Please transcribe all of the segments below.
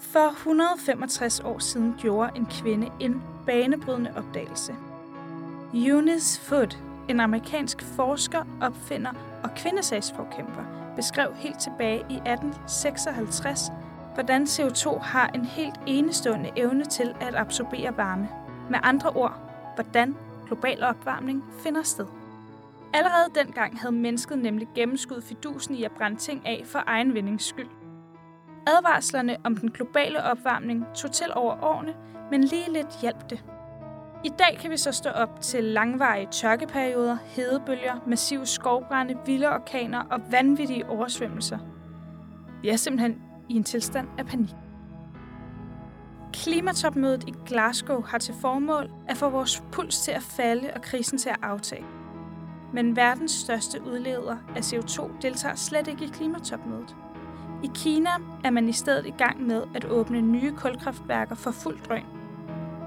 For 165 år siden gjorde en kvinde en banebrydende opdagelse. Eunice Foote, en amerikansk forsker, opfinder og kvindesagsforkæmper, beskrev helt tilbage i 1856, hvordan CO2 har en helt enestående evne til at absorbere varme. Med andre ord, hvordan global opvarmning finder sted. Allerede dengang havde mennesket nemlig gennemskudt fidusen i at brænde ting af for egen vindings skyld. Advarslerne om den globale opvarmning tog til over årene, men lige lidt hjalp det. I dag kan vi så stå op til langvarige tørkeperioder, hedebølger, massive skovbrænde, vilde orkaner og vanvittige oversvømmelser. Vi er simpelthen i en tilstand af panik. Klimatopmødet i Glasgow har til formål at få vores puls til at falde og krisen til at aftage. Men verdens største udleder af CO2 deltager slet ikke i klimatopmødet. I Kina er man i stedet i gang med at åbne nye kulkraftværker for fuld drøn.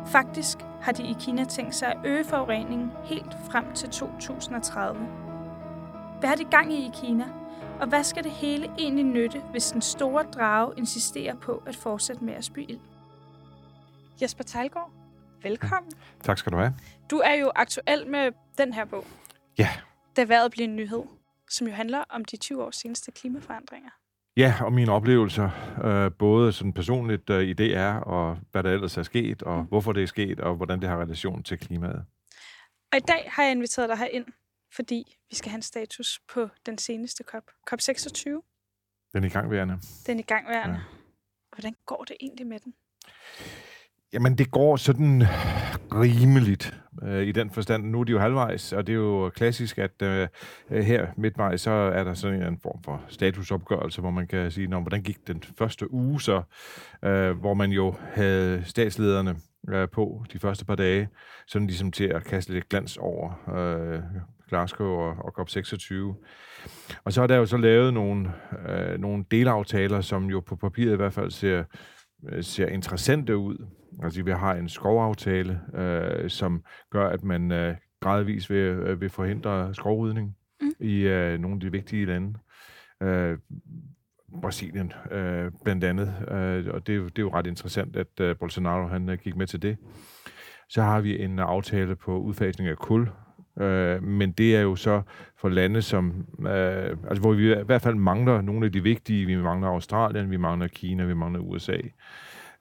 Faktisk har de i Kina tænkt sig at øge forureningen helt frem til 2030. Hvad har de gang i i Kina? Og hvad skal det hele egentlig nytte, hvis den store drage insisterer på at fortsætte med at spy ild? Jesper Tejlgaard, velkommen. Tak skal du have. Du er jo aktuel med den her bog. Ja. Da vejret bliver en nyhed, som jo handler om de 20 års seneste klimaforandringer. Ja, og mine oplevelser, øh, både sådan personligt øh, i DR, og hvad der ellers er sket, og mm. hvorfor det er sket, og hvordan det har relation til klimaet. Og i dag har jeg inviteret dig ind, fordi vi skal have en status på den seneste COP. COP 26. Den er i gangværende. Den er i gangværende. Ja. Hvordan går det egentlig med den? Jamen, det går sådan rimeligt øh, i den forstand. Nu er de jo halvvejs, og det er jo klassisk, at øh, øh her midtvejs, så er der sådan en form for statusopgørelse, hvor man kan sige, hvordan gik den første uge så, øh, hvor man jo havde statslederne øh, på de første par dage, sådan ligesom til at kaste lidt glans over øh, Glasgow og, og COP26. Og så er der jo så lavet nogle, øh, nogle delaftaler, som jo på papiret i hvert fald ser, øh, ser interessante ud. Altså, vi har en skovaftale, øh, som gør, at man øh, gradvist vil, øh, vil forhindre skovrydning mm. i øh, nogle af de vigtige lande. Øh, Brasilien øh, blandt andet, øh, og det, det er jo ret interessant, at øh, Bolsonaro han øh, gik med til det. Så har vi en aftale på udfasning af kul, øh, men det er jo så for lande, som, øh, altså hvor vi i hvert fald mangler nogle af de vigtige. Vi mangler Australien, vi mangler Kina, vi mangler USA.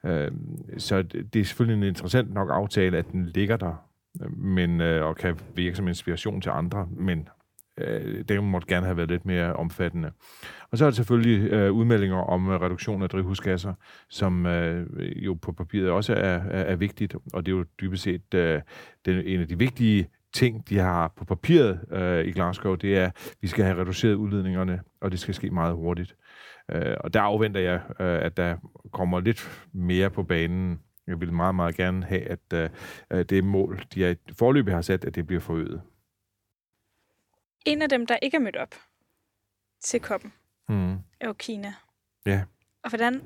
Øh, så det, er selvfølgelig en interessant nok aftale, at den ligger der, øh, men, øh, og kan virke som inspiration til andre, men øh, det måtte gerne have været lidt mere omfattende. Og så er der selvfølgelig øh, udmeldinger om øh, reduktion af drivhusgasser, som øh, jo på papiret også er, er, er vigtigt, og det er jo dybest set øh, den, en af de vigtige ting, de har på papiret øh, i Glasgow, det er, at vi skal have reduceret udledningerne, og det skal ske meget hurtigt. Øh, og der afventer jeg, øh, at der kommer lidt mere på banen. Jeg vil meget, meget gerne have, at øh, det mål, de er, forløbig har sat, at det bliver forøget. En af dem, der ikke er mødt op til koppen, mm. er jo Kina. Ja. Og hvordan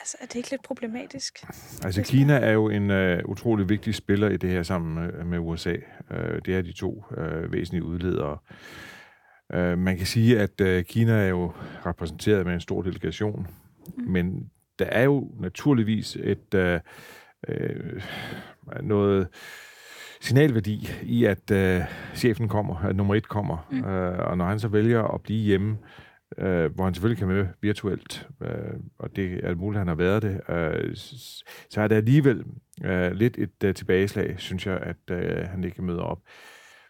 Altså, er det ikke lidt problematisk? Altså, Kina er jo en uh, utrolig vigtig spiller i det her sammen med, med USA. Uh, det er de to uh, væsentlige udledere. Uh, man kan sige, at uh, Kina er jo repræsenteret med en stor delegation, mm. men der er jo naturligvis et uh, uh, noget signalværdi i, at uh, chefen kommer, at nummer et kommer, mm. uh, og når han så vælger at blive hjemme, øh, hvor han selvfølgelig kan med virtuelt, øh, og det er muligt, at han har været det, øh, så er det alligevel øh, lidt et øh, tilbageslag, synes jeg, at øh, han ikke møder op.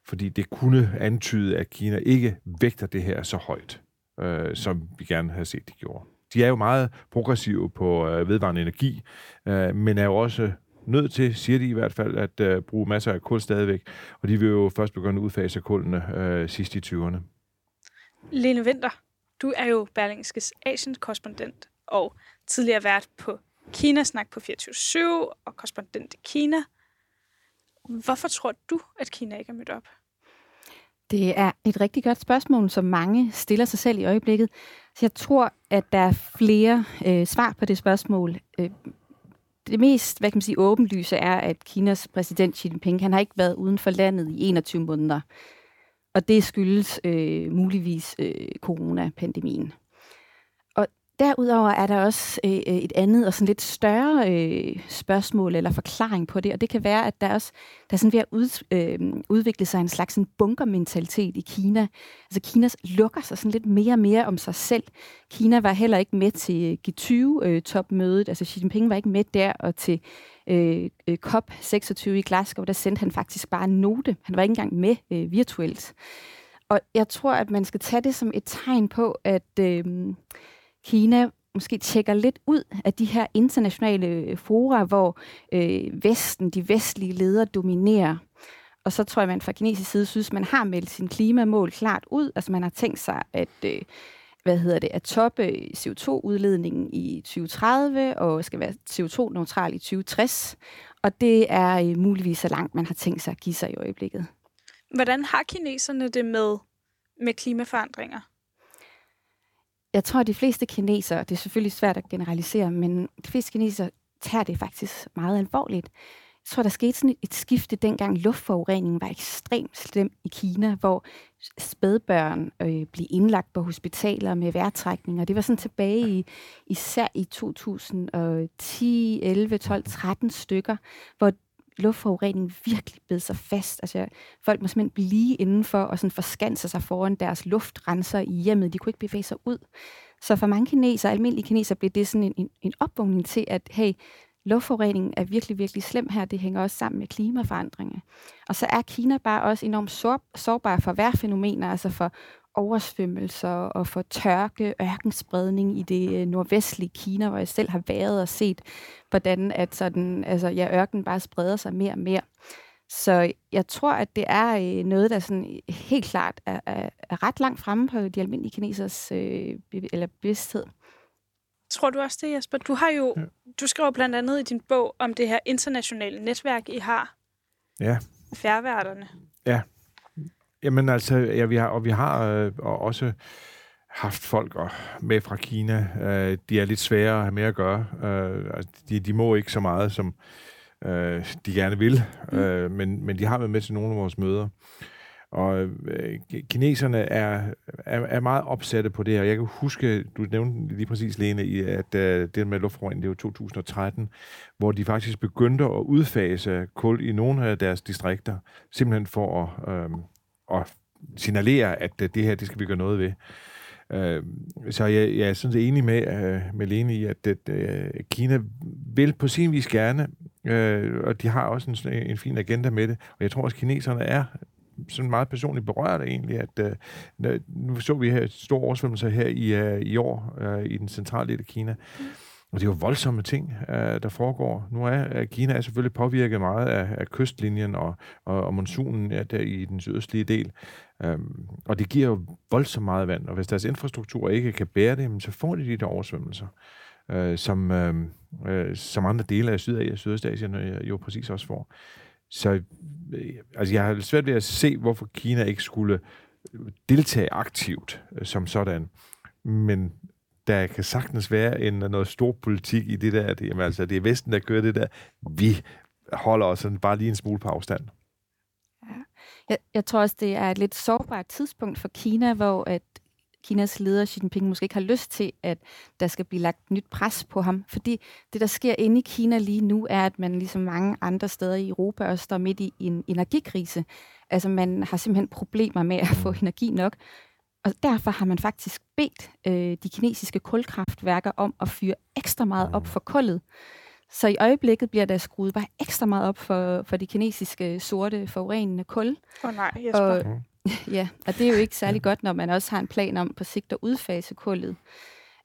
Fordi det kunne antyde, at Kina ikke vægter det her så højt, øh, som vi gerne havde set, de gjorde. De er jo meget progressive på øh, vedvarende energi, øh, men er jo også nødt til, siger de i hvert fald, at øh, bruge masser af kul stadigvæk, og de vil jo først begynde at udfase kullene øh, sidst i 20'erne. Lene Vinter, du er jo Berlingskes Asien-korrespondent og tidligere vært på Kina-snak på 24-7 og korrespondent i Kina. Hvorfor tror du, at Kina ikke er mødt op? Det er et rigtig godt spørgsmål, som mange stiller sig selv i øjeblikket. Så jeg tror, at der er flere øh, svar på det spørgsmål. Øh, det mest hvad kan man sige, åbenlyse er, at Kinas præsident Xi Jinping han har ikke været uden for landet i 21 måneder. Og det skyldes øh, muligvis øh, coronapandemien. Derudover er der også øh, øh, et andet og sådan lidt større øh, spørgsmål eller forklaring på det, og det kan være, at der også der er sådan ved at ud, øh, udvikle sig en slags en bunkermentalitet i Kina. Altså Kina lukker sig sådan lidt mere og mere om sig selv. Kina var heller ikke med til G20-topmødet, øh, øh altså Xi Jinping var ikke med der, og til øh, øh COP26 i Glasgow, der sendte han faktisk bare en note. Han var ikke engang med øh, virtuelt. Og jeg tror, at man skal tage det som et tegn på, at øh, Kina måske tjekker lidt ud af de her internationale øh, fora, hvor øh, Vesten, de vestlige ledere dominerer. Og så tror jeg, man fra kinesisk side synes, man har meldt sin klimamål klart ud. Altså man har tænkt sig at, øh, hvad hedder det, at toppe øh, CO2-udledningen i 2030 og skal være CO2-neutral i 2060. Og det er øh, muligvis så langt, man har tænkt sig at give sig i øjeblikket. Hvordan har kineserne det med, med klimaforandringer? Jeg tror, at de fleste kinesere, det er selvfølgelig svært at generalisere, men de fleste kinesere tager det faktisk meget alvorligt. Jeg tror, der skete sådan et, skifte dengang luftforureningen var ekstremt slem i Kina, hvor spædbørn øh, blev indlagt på hospitaler med vejrtrækning, og det var sådan tilbage i, især i 2010, 11, 12, 13 stykker, hvor luftforureningen virkelig bed sig fast. Altså, folk må simpelthen blive indenfor og sådan forskanse sig foran deres luftrenser i hjemmet. De kunne ikke bevæge sig ud. Så for mange kinesere, almindelige kinesere, blev det sådan en, en, en opvågning til, at hey, luftforureningen er virkelig, virkelig slem her. Det hænger også sammen med klimaforandringer. Og så er Kina bare også enormt sår, sårbar for vejrfænomener, altså for oversvømmelser og for tørke, ørkenspredning i det øh, nordvestlige Kina, hvor jeg selv har været og set, hvordan at sådan, altså, ja, ørken bare spreder sig mere og mere. Så jeg tror, at det er øh, noget, der sådan helt klart er, er, er ret langt fremme på de almindelige kinesers øh, eller bevidsthed. Tror du også det, Jesper? Du har jo, ja. du skriver blandt andet i din bog om det her internationale netværk, I har. Ja. Færværterne. Ja. Jamen altså, ja, vi har, og vi har øh, også haft folk med fra Kina. Øh, de er lidt svære at have med at gøre. Øh, altså, de, de må ikke så meget, som øh, de gerne vil, mm. øh, men, men de har været med til nogle af vores møder. Og øh, kineserne er, er, er meget opsatte på det her. Jeg kan huske, du nævnte lige præcis, Lene, i, at øh, det med luftforurening, det var 2013, hvor de faktisk begyndte at udfase kul i nogle af deres distrikter, simpelthen for at, øh, at signalere, at øh, det her, det skal vi gøre noget ved. Øh, så jeg, jeg er sådan set enig med, øh, med Lene i, at, at øh, Kina vil på sin vis gerne, øh, og de har også en, en fin agenda med det, og jeg tror også, at kineserne er sådan meget personligt berørt egentlig, at uh, nu så vi her store oversvømmelser her i, uh, i år uh, i den centrale del af Kina. Mm. Og det er jo voldsomme ting, øh, der foregår. Nu er øh, Kina er selvfølgelig påvirket meget af, af kystlinjen og, og, og monsunen ja, der i den sydøstlige del. Um, og det giver jo voldsomt meget vand, og hvis deres infrastruktur ikke kan bære det, så får de de der oversvømmelser, uh, som, uh, som andre dele af Sydasien og Sydøstasien jo præcis også får. Så øh, altså, jeg har svært ved at se, hvorfor Kina ikke skulle deltage aktivt øh, som sådan. Men der kan sagtens være en, noget stor politik i det der. Det, jamen, altså, det er Vesten, der kører det der. Vi holder os sådan bare lige en smule på afstand. Ja. Jeg, jeg tror også, det er et lidt sårbart tidspunkt for Kina, hvor at Kinas leder Xi Jinping måske ikke har lyst til, at der skal blive lagt nyt pres på ham. Fordi det, der sker inde i Kina lige nu, er, at man ligesom mange andre steder i Europa også står midt i en energikrise. Altså man har simpelthen problemer med at få energi nok. Og derfor har man faktisk bedt øh, de kinesiske kulkraftværker om at fyre ekstra meget op for kullet. Så i øjeblikket bliver der skruet bare ekstra meget op for, for de kinesiske sorte forurenende kul. Åh oh, nej, Jesper. Og, Ja, og det er jo ikke særlig godt, når man også har en plan om på sigt at udfase kullet.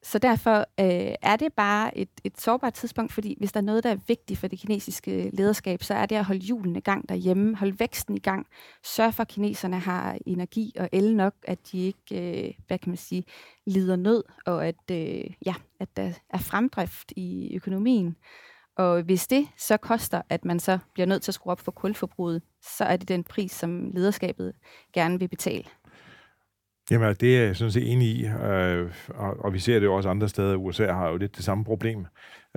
Så derfor øh, er det bare et, et sårbart tidspunkt, fordi hvis der er noget, der er vigtigt for det kinesiske lederskab, så er det at holde julen i gang derhjemme, holde væksten i gang, sørge for, at kineserne har energi og el nok, at de ikke, øh, hvad kan man sige, lider nød, og at, øh, ja, at der er fremdrift i økonomien. Og hvis det så koster, at man så bliver nødt til at skrue op for kulforbruget, så er det den pris, som lederskabet gerne vil betale. Jamen, det er jeg sådan set enig i, øh, og, og vi ser det jo også andre steder. USA har jo lidt det samme problem,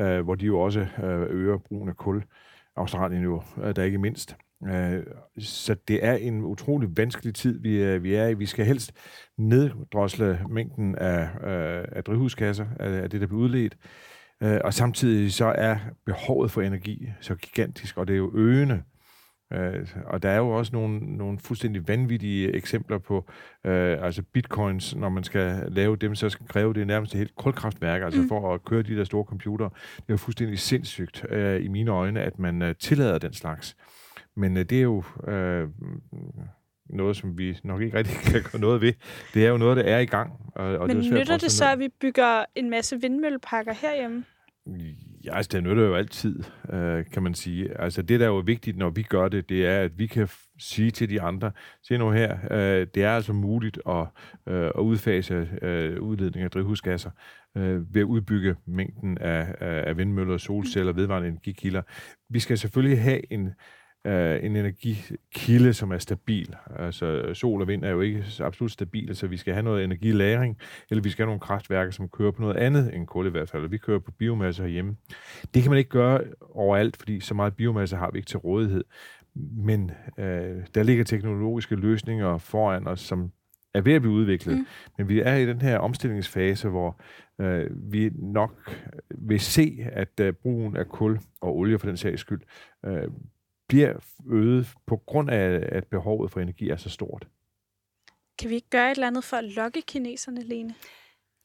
øh, hvor de jo også øh, øger brugen af kul. Australien jo, øh, der ikke mindst. Øh, så det er en utrolig vanskelig tid, vi er, vi er i. Vi skal helst neddrosle mængden af, øh, af drivhuskasser, af, det, der bliver udledt. Øh, og samtidig så er behovet for energi så gigantisk, og det er jo øgende. Øh, og der er jo også nogle, nogle fuldstændig vanvittige eksempler på, øh, altså bitcoins, når man skal lave dem, så skal kræve det nærmest et helt kulkraftværk, altså mm. for at køre de der store computer. Det er jo fuldstændig sindssygt øh, i mine øjne, at man øh, tillader den slags. Men øh, det er jo øh, noget, som vi nok ikke rigtig kan gøre noget ved. Det er jo noget, der er i gang. Og, og Men det nytter det så, at vi bygger en masse vindmølleparker herhjemme? Ja, altså, det nytter jo altid, øh, kan man sige. Altså, det, der er jo vigtigt, når vi gør det, det er, at vi kan sige til de andre, se nu her, øh, det er altså muligt at, øh, at udfase øh, udledning af drivhusgasser øh, ved at udbygge mængden af, af vindmøller, solceller, vedvarende energikilder. Vi skal selvfølgelig have en øh, en energikilde, som er stabil. Altså sol og vind er jo ikke absolut stabile, så vi skal have noget energilagring, eller vi skal have nogle kraftværker, som kører på noget andet end kul i hvert fald. Vi kører på biomasse herhjemme. Det kan man ikke gøre overalt, fordi så meget biomasse har vi ikke til rådighed. Men øh, der ligger teknologiske løsninger foran os, som er ved at blive udviklet. Mm. Men vi er i den her omstillingsfase, hvor øh, vi nok vil se, at øh, brugen af kul og olie for den sags skyld øh, bliver øget på grund af, at behovet for energi er så stort. Kan vi ikke gøre et eller andet for at lokke kineserne, Lene?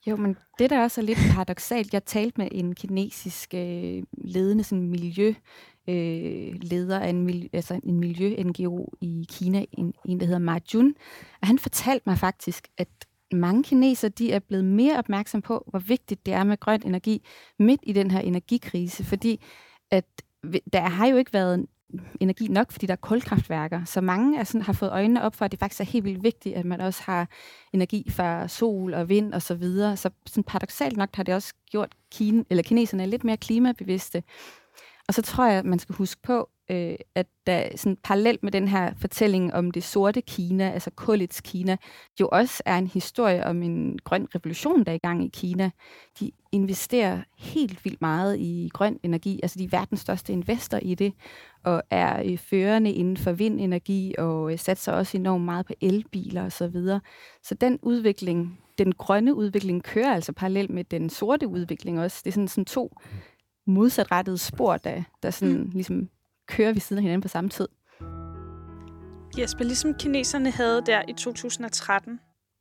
Jo, men det der også er lidt paradoxalt, jeg talte med en kinesisk øh, ledende sådan miljø, øh, leder af en, miljø, altså en miljø-NGO i Kina, en, en der hedder Ma Jun, og han fortalte mig faktisk, at mange kinesere de er blevet mere opmærksom på, hvor vigtigt det er med grøn energi midt i den her energikrise, fordi at der har jo ikke været energi nok, fordi der er kulkraftværker. Så mange er sådan, har fået øjnene op for, at det faktisk er helt vildt vigtigt, at man også har energi fra sol og vind og så videre. Så sådan paradoxalt nok har det også gjort Kine, eller kineserne lidt mere klimabevidste. Og så tror jeg, at man skal huske på, øh, at der sådan parallelt med den her fortælling om det sorte Kina, altså kullets Kina, jo også er en historie om en grøn revolution, der er i gang i Kina. De investerer helt vildt meget i grøn energi, altså de er verdens største investor i det, og er øh, førende inden for vindenergi, og øh, satser også enormt meget på elbiler osv. Så, videre. så den udvikling, den grønne udvikling, kører altså parallelt med den sorte udvikling også. Det er sådan, sådan to modsatrettede spor, der, der sådan, mm. ligesom kører ved siden af hinanden på samme tid. Jesper, ligesom kineserne havde der i 2013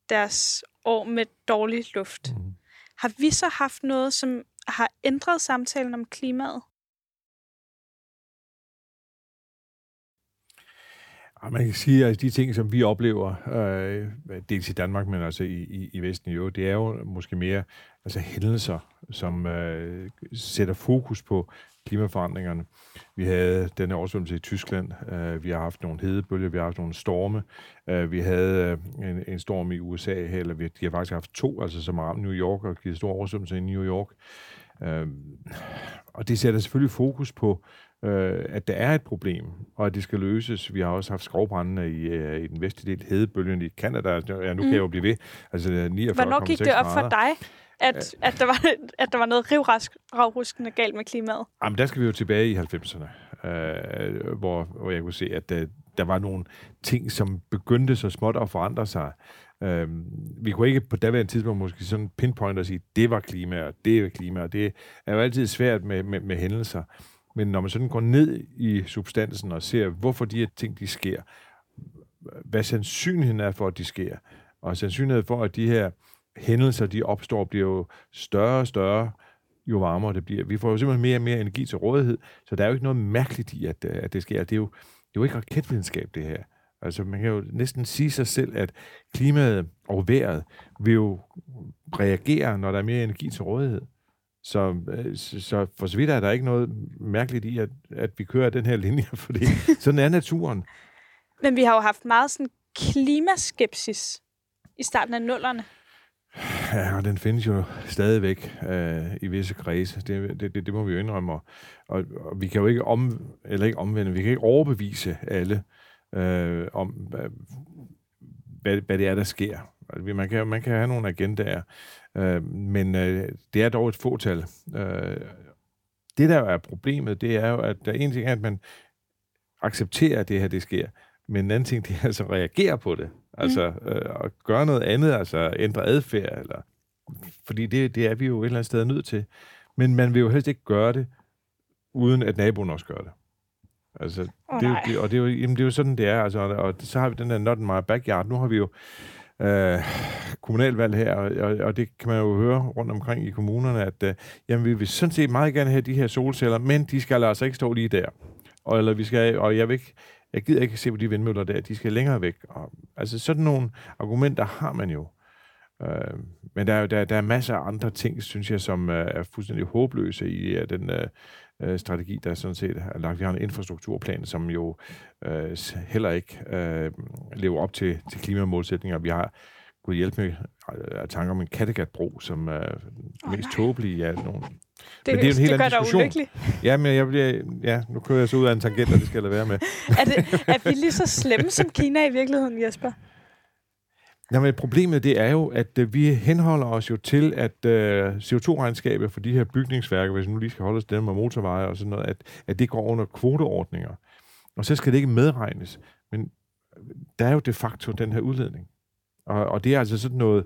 deres år med dårlig luft, mm. har vi så haft noget, som har ændret samtalen om klimaet? Man kan sige, at de ting, som vi oplever, øh, dels i Danmark, men også i, i, i Vesten jo, det er jo måske mere altså hændelser, som øh, sætter fokus på klimaforandringerne. Vi havde denne oversvømmelse i Tyskland, øh, vi har haft nogle hedebølger, vi har haft nogle storme, øh, vi havde øh, en, en storm i USA, eller vi, de har faktisk haft to, altså som har New York og givet stor oversvømmelse i New York. Øh, og det sætter selvfølgelig fokus på, øh, at der er et problem, og at det skal løses. Vi har også haft skovbrændende i, øh, i den vestlige del, hedebølgen i Kanada. Ja, nu mm. kan jeg jo blive ved. Altså 49, Hvornår gik det op for dig, at, at, der var, at der var noget rivruskende galt med klimaet? Jamen, der skal vi jo tilbage i 90'erne, øh, hvor, hvor jeg kunne se, at øh, der var nogle ting, som begyndte så småt at forandre sig. Øh, vi kunne ikke på daværende tidspunkt måske sådan pinpoint og sige, det var klima, og det er klima, og det er jo altid svært med, med, med hændelser. Men når man sådan går ned i substansen og ser, hvorfor de her ting, de sker, hvad sandsynligheden er for, at de sker, og sandsynligheden for, at de her hændelser, de opstår, bliver jo større og større, jo varmere det bliver. Vi får jo simpelthen mere og mere energi til rådighed, så der er jo ikke noget mærkeligt i, at, øh, at det sker. Det er, jo, det er jo ikke raketvidenskab, det her. Altså, man kan jo næsten sige sig selv, at klimaet og vejret vil jo reagere, når der er mere energi til rådighed. Så, øh, så for så vidt er der ikke noget mærkeligt i, at, at vi kører den her linje, fordi sådan er naturen. Men vi har jo haft meget sådan klimaskepsis i starten af nullerne. Ja, og den findes jo stadigvæk øh, i visse kredse. Det, det, det, det må vi jo indrømme. Og, og, og vi kan jo ikke om, eller ikke omvende, vi kan ikke overbevise alle øh, om, hvad, hvad det er, der sker. Altså, man kan, man kan have nogle agendaer, øh, men øh, det er dog et fåtal. Øh, det, der er problemet, det er jo, at der en ting er, at man acceptere, at det her det sker. Men en anden ting, det er altså at reagere på det. Altså mm. øh, at gøre noget andet, altså ændre adfærd, eller, fordi det, det er vi jo et eller andet sted nødt til. Men man vil jo helst ikke gøre det, uden at naboen også gør det. Altså, oh, det, er jo, det, og det er, jo, jamen, det er jo sådan, det er. Altså, og så har vi den der not in my backyard. Nu har vi jo øh, kommunalvalg her, og, og, og det kan man jo høre rundt omkring i kommunerne, at øh, jamen, vi vil sådan set meget gerne have de her solceller, men de skal altså ikke stå lige der. Og, eller vi skal, og jeg vil ikke, jeg gider ikke se på de vindmøller der, de skal længere væk. Og, altså sådan nogle argumenter har man jo. Øh, men der er jo der, der er masser af andre ting, synes jeg, som øh, er fuldstændig håbløse i uh, den øh, øh, strategi, der sådan set er lagt. Vi har en infrastrukturplan, som jo øh, heller ikke øh, lever op til, til klimamålsætninger. Vi har gået hjælp med øh, tanker om en Kattegatbro, som er oh, mest tåbelige af nogle det, men det er en helt det anden diskussion. Ja, men jeg bliver, ja, nu kører jeg så ud af en tangent, og det skal jeg være med. er, det, er vi lige så slemme som Kina i virkeligheden, Jesper? Jamen, problemet det er jo, at uh, vi henholder os jo til, at uh, CO2-regnskabet for de her bygningsværker, hvis vi nu lige skal holde os dem med motorveje og sådan noget, at, at det går under kvoteordninger. Og så skal det ikke medregnes. Men der er jo de facto den her udledning. Og, og det er altså sådan noget,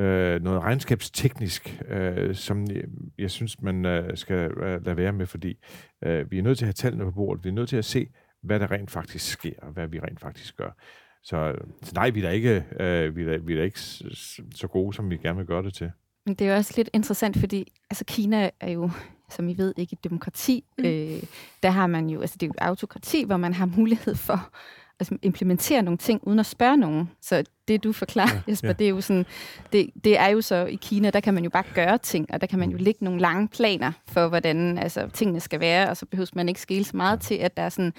øh, noget regnskabsteknisk, øh, som jeg, jeg synes, man øh, skal øh, lade være med, fordi øh, vi er nødt til at have tallene på bordet. Vi er nødt til at se, hvad der rent faktisk sker, og hvad vi rent faktisk gør. Så, så nej, vi er da ikke, øh, vi er da, vi er da ikke så gode, som vi gerne vil gøre det til. Men det er jo også lidt interessant, fordi altså Kina er jo, som I ved, ikke et demokrati. Mm. Øh, der har man jo, altså det er jo et autokrati, hvor man har mulighed for altså, implementere nogle ting uden at spørge nogen. Så det, du forklarer, ja, Jesper, ja. det er jo sådan, det, det er jo så i Kina, der kan man jo bare gøre ting, og der kan man jo mm. lægge nogle lange planer for, hvordan altså, tingene skal være, og så behøver man ikke skille så meget til, at der er sådan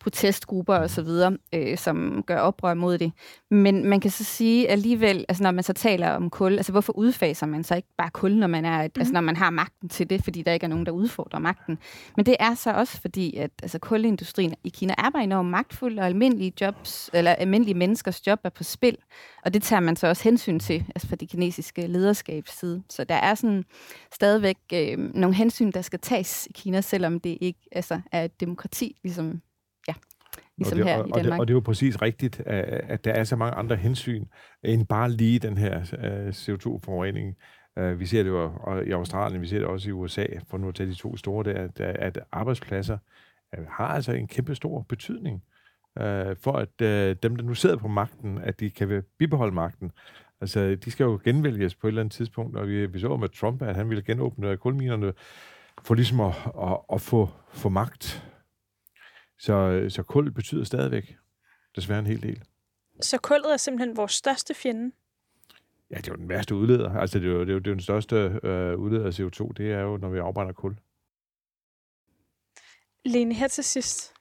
protestgrupper og så videre, øh, som gør oprør mod det. Men man kan så sige alligevel, altså når man så taler om kul, altså hvorfor udfaser man så ikke bare kul, når man, er, mm. altså, når man har magten til det, fordi der ikke er nogen, der udfordrer magten. Men det er så også fordi, at altså, kulindustrien i Kina er bare enormt magtfuld, og almindelige jobs, eller almindelige menneskers job er på spil. Og det tager man så også hensyn til, altså fra de kinesiske lederskabs side. Så der er sådan stadigvæk øh, nogle hensyn, der skal tages i Kina, selvom det ikke altså, er et demokrati, ligesom ligesom og det, her og, i Danmark. Og det, og det er jo præcis rigtigt, at der er så mange andre hensyn, end bare lige den her øh, CO2-forurening. Øh, vi ser det jo i Australien, vi ser det også i USA, for nu at tage de to store, der, at, at arbejdspladser øh, har altså en kæmpe stor betydning for, at dem, der nu sidder på magten, at de kan bibeholde magten. Altså, de skal jo genvælges på et eller andet tidspunkt, og vi, vi så med Trump, at han ville genåbne kulminerne for ligesom at, at, at få, få magt så, så kul betyder stadigvæk desværre en hel del. Så kullet er simpelthen vores største fjende? Ja, det er jo den værste udleder. Altså, det er jo, det er jo, det er jo den største øh, udleder af CO2, det er jo, når vi afbrænder kul. Lene, her til sidst.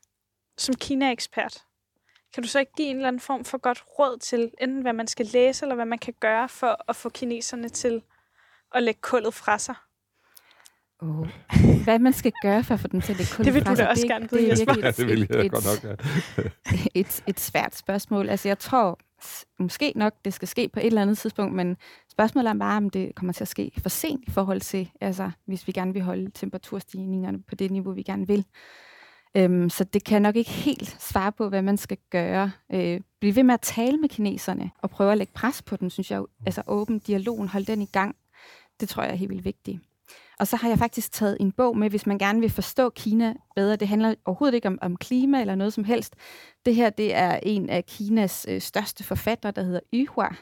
Som Kina-ekspert, kan du så ikke give en eller anden form for godt råd til, enten hvad man skal læse, eller hvad man kan gøre for at få kineserne til at lægge kullet fra sig? Oh. Hvad man skal gøre for at få den til at lægge Det vil du da også gerne vide, Jesper. Ja, det vil jeg et, godt nok, ja. et, et svært spørgsmål. Altså, jeg tror måske nok, det skal ske på et eller andet tidspunkt, men spørgsmålet er bare, om det kommer til at ske for sent i forhold til, altså, hvis vi gerne vil holde temperaturstigningerne på det niveau, vi gerne vil. Øhm, så det kan nok ikke helt svare på, hvad man skal gøre. Øh, bliv ved med at tale med kineserne og prøve at lægge pres på dem, synes jeg. Altså åben dialogen, hold den i gang. Det tror jeg er helt vildt vigtigt. Og så har jeg faktisk taget en bog med, hvis man gerne vil forstå Kina bedre. Det handler overhovedet ikke om, om klima eller noget som helst. Det her det er en af Kinas øh, største forfattere, der hedder Yuhua.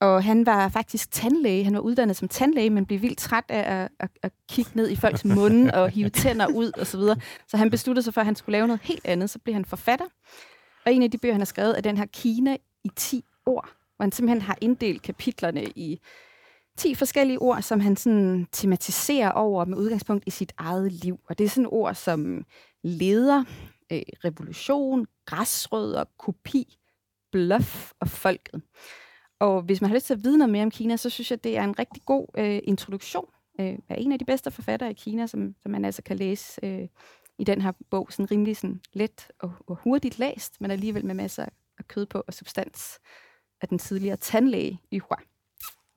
Og han var faktisk tandlæge. Han var uddannet som tandlæge, men blev vildt træt af at, at, at kigge ned i folks munde og hive tænder ud osv. Så, videre. så han besluttede sig for, at han skulle lave noget helt andet. Så blev han forfatter. Og en af de bøger, han har skrevet, er den her Kina i 10 år, hvor han simpelthen har inddelt kapitlerne i 10 forskellige ord, som han sådan tematiserer over med udgangspunkt i sit eget liv. Og det er sådan ord som leder, øh, revolution, græsrødder, kopi, bluff og folket. Og hvis man har lyst til at vide noget mere om Kina, så synes jeg, det er en rigtig god øh, introduktion øh, af en af de bedste forfattere i Kina, som, som man altså kan læse øh, i den her bog, sådan rimelig sådan let og, og hurtigt læst, men alligevel med masser af kød på og substans af den tidligere tandlæge Yuhua.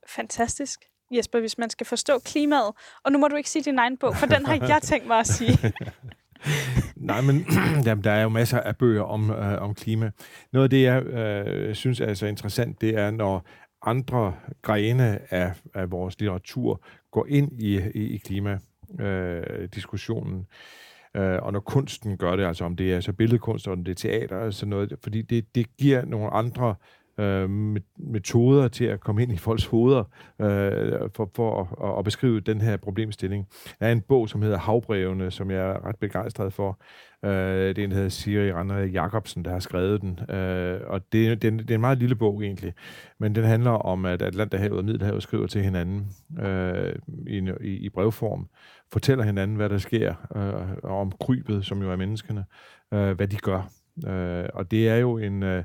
Fantastisk. Jesper, hvis man skal forstå klimaet. Og nu må du ikke sige din egen bog, for den har jeg tænkt mig at sige. nej, men jamen, der er jo masser af bøger om, øh, om klima. Noget af det, jeg øh, synes er så interessant, det er, når andre grene af, af vores litteratur går ind i, i, i klimadiskussionen. Øh, og når kunsten gør det, altså om det er så billedkunst, eller om det er teater, altså noget, fordi det, det giver nogle andre øh, Øh, metoder til at komme ind i folks hoveder øh, for, for at, at beskrive den her problemstilling. Der er en bog, som hedder Havbrevene, som jeg er ret begejstret for. Øh, det er en, der hedder Siri Rander Jacobsen, der har skrevet den. Øh, og det, det, det er en meget lille bog egentlig, men den handler om, at Atlanterhavet og Middelhavet skriver til hinanden øh, i, i, i brevform, fortæller hinanden, hvad der sker, øh, om krybet, som jo er menneskene, øh, hvad de gør. Øh, og det er jo en... Øh,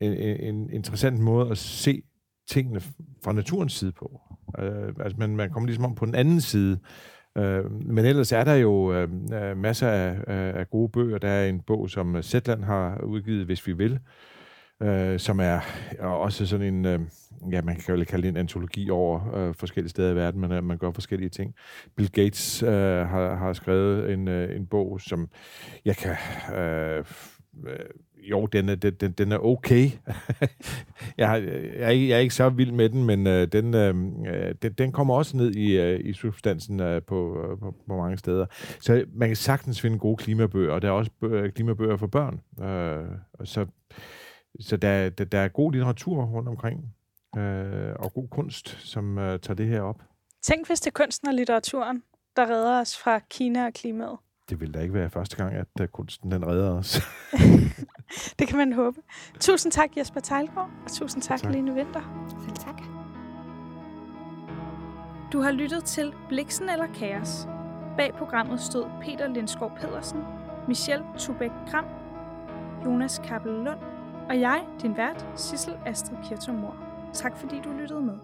en, en interessant måde at se tingene fra naturens side på. Øh, altså man, man kommer ligesom om på den anden side. Øh, men ellers er der jo øh, øh masser af, af gode bøger. Der er en bog, som øh, Zetland har udgivet, Hvis vi vil, øh, som er også sådan en, øh, ja, man kan jo kalde det en antologi over øh, forskellige steder i verden, men øh, man gør forskellige ting. Bill Gates øh, har, har skrevet en, øh, en bog, som jeg kan... Øh, øh jo, den er, den, den er okay. jeg, jeg, er ikke, jeg er ikke så vild med den, men øh, den, øh, øh, den, den kommer også ned i, øh, i substansen øh, på, øh, på, på mange steder. Så man kan sagtens finde gode klimabøger, og der er også bøger, øh, klimabøger for børn. Øh, så så der, der, der er god litteratur rundt omkring, øh, og god kunst, som øh, tager det her op. Tænk, hvis det er kunsten og litteraturen, der redder os fra Kina og klimaet. Det vil da ikke være første gang, at uh, kunsten den redder os. det kan man håbe. Tusind tak, Jesper Tejlgaard, og tusind tak, tak. Lene Vinter. Selv tak. Du har lyttet til Bliksen eller Kaos. Bag programmet stod Peter Lindskov Pedersen, Michelle Tubæk Kram, Jonas Kappel Lund og jeg, din vært, Sissel Astrid Kirtomor. Tak fordi du lyttede med.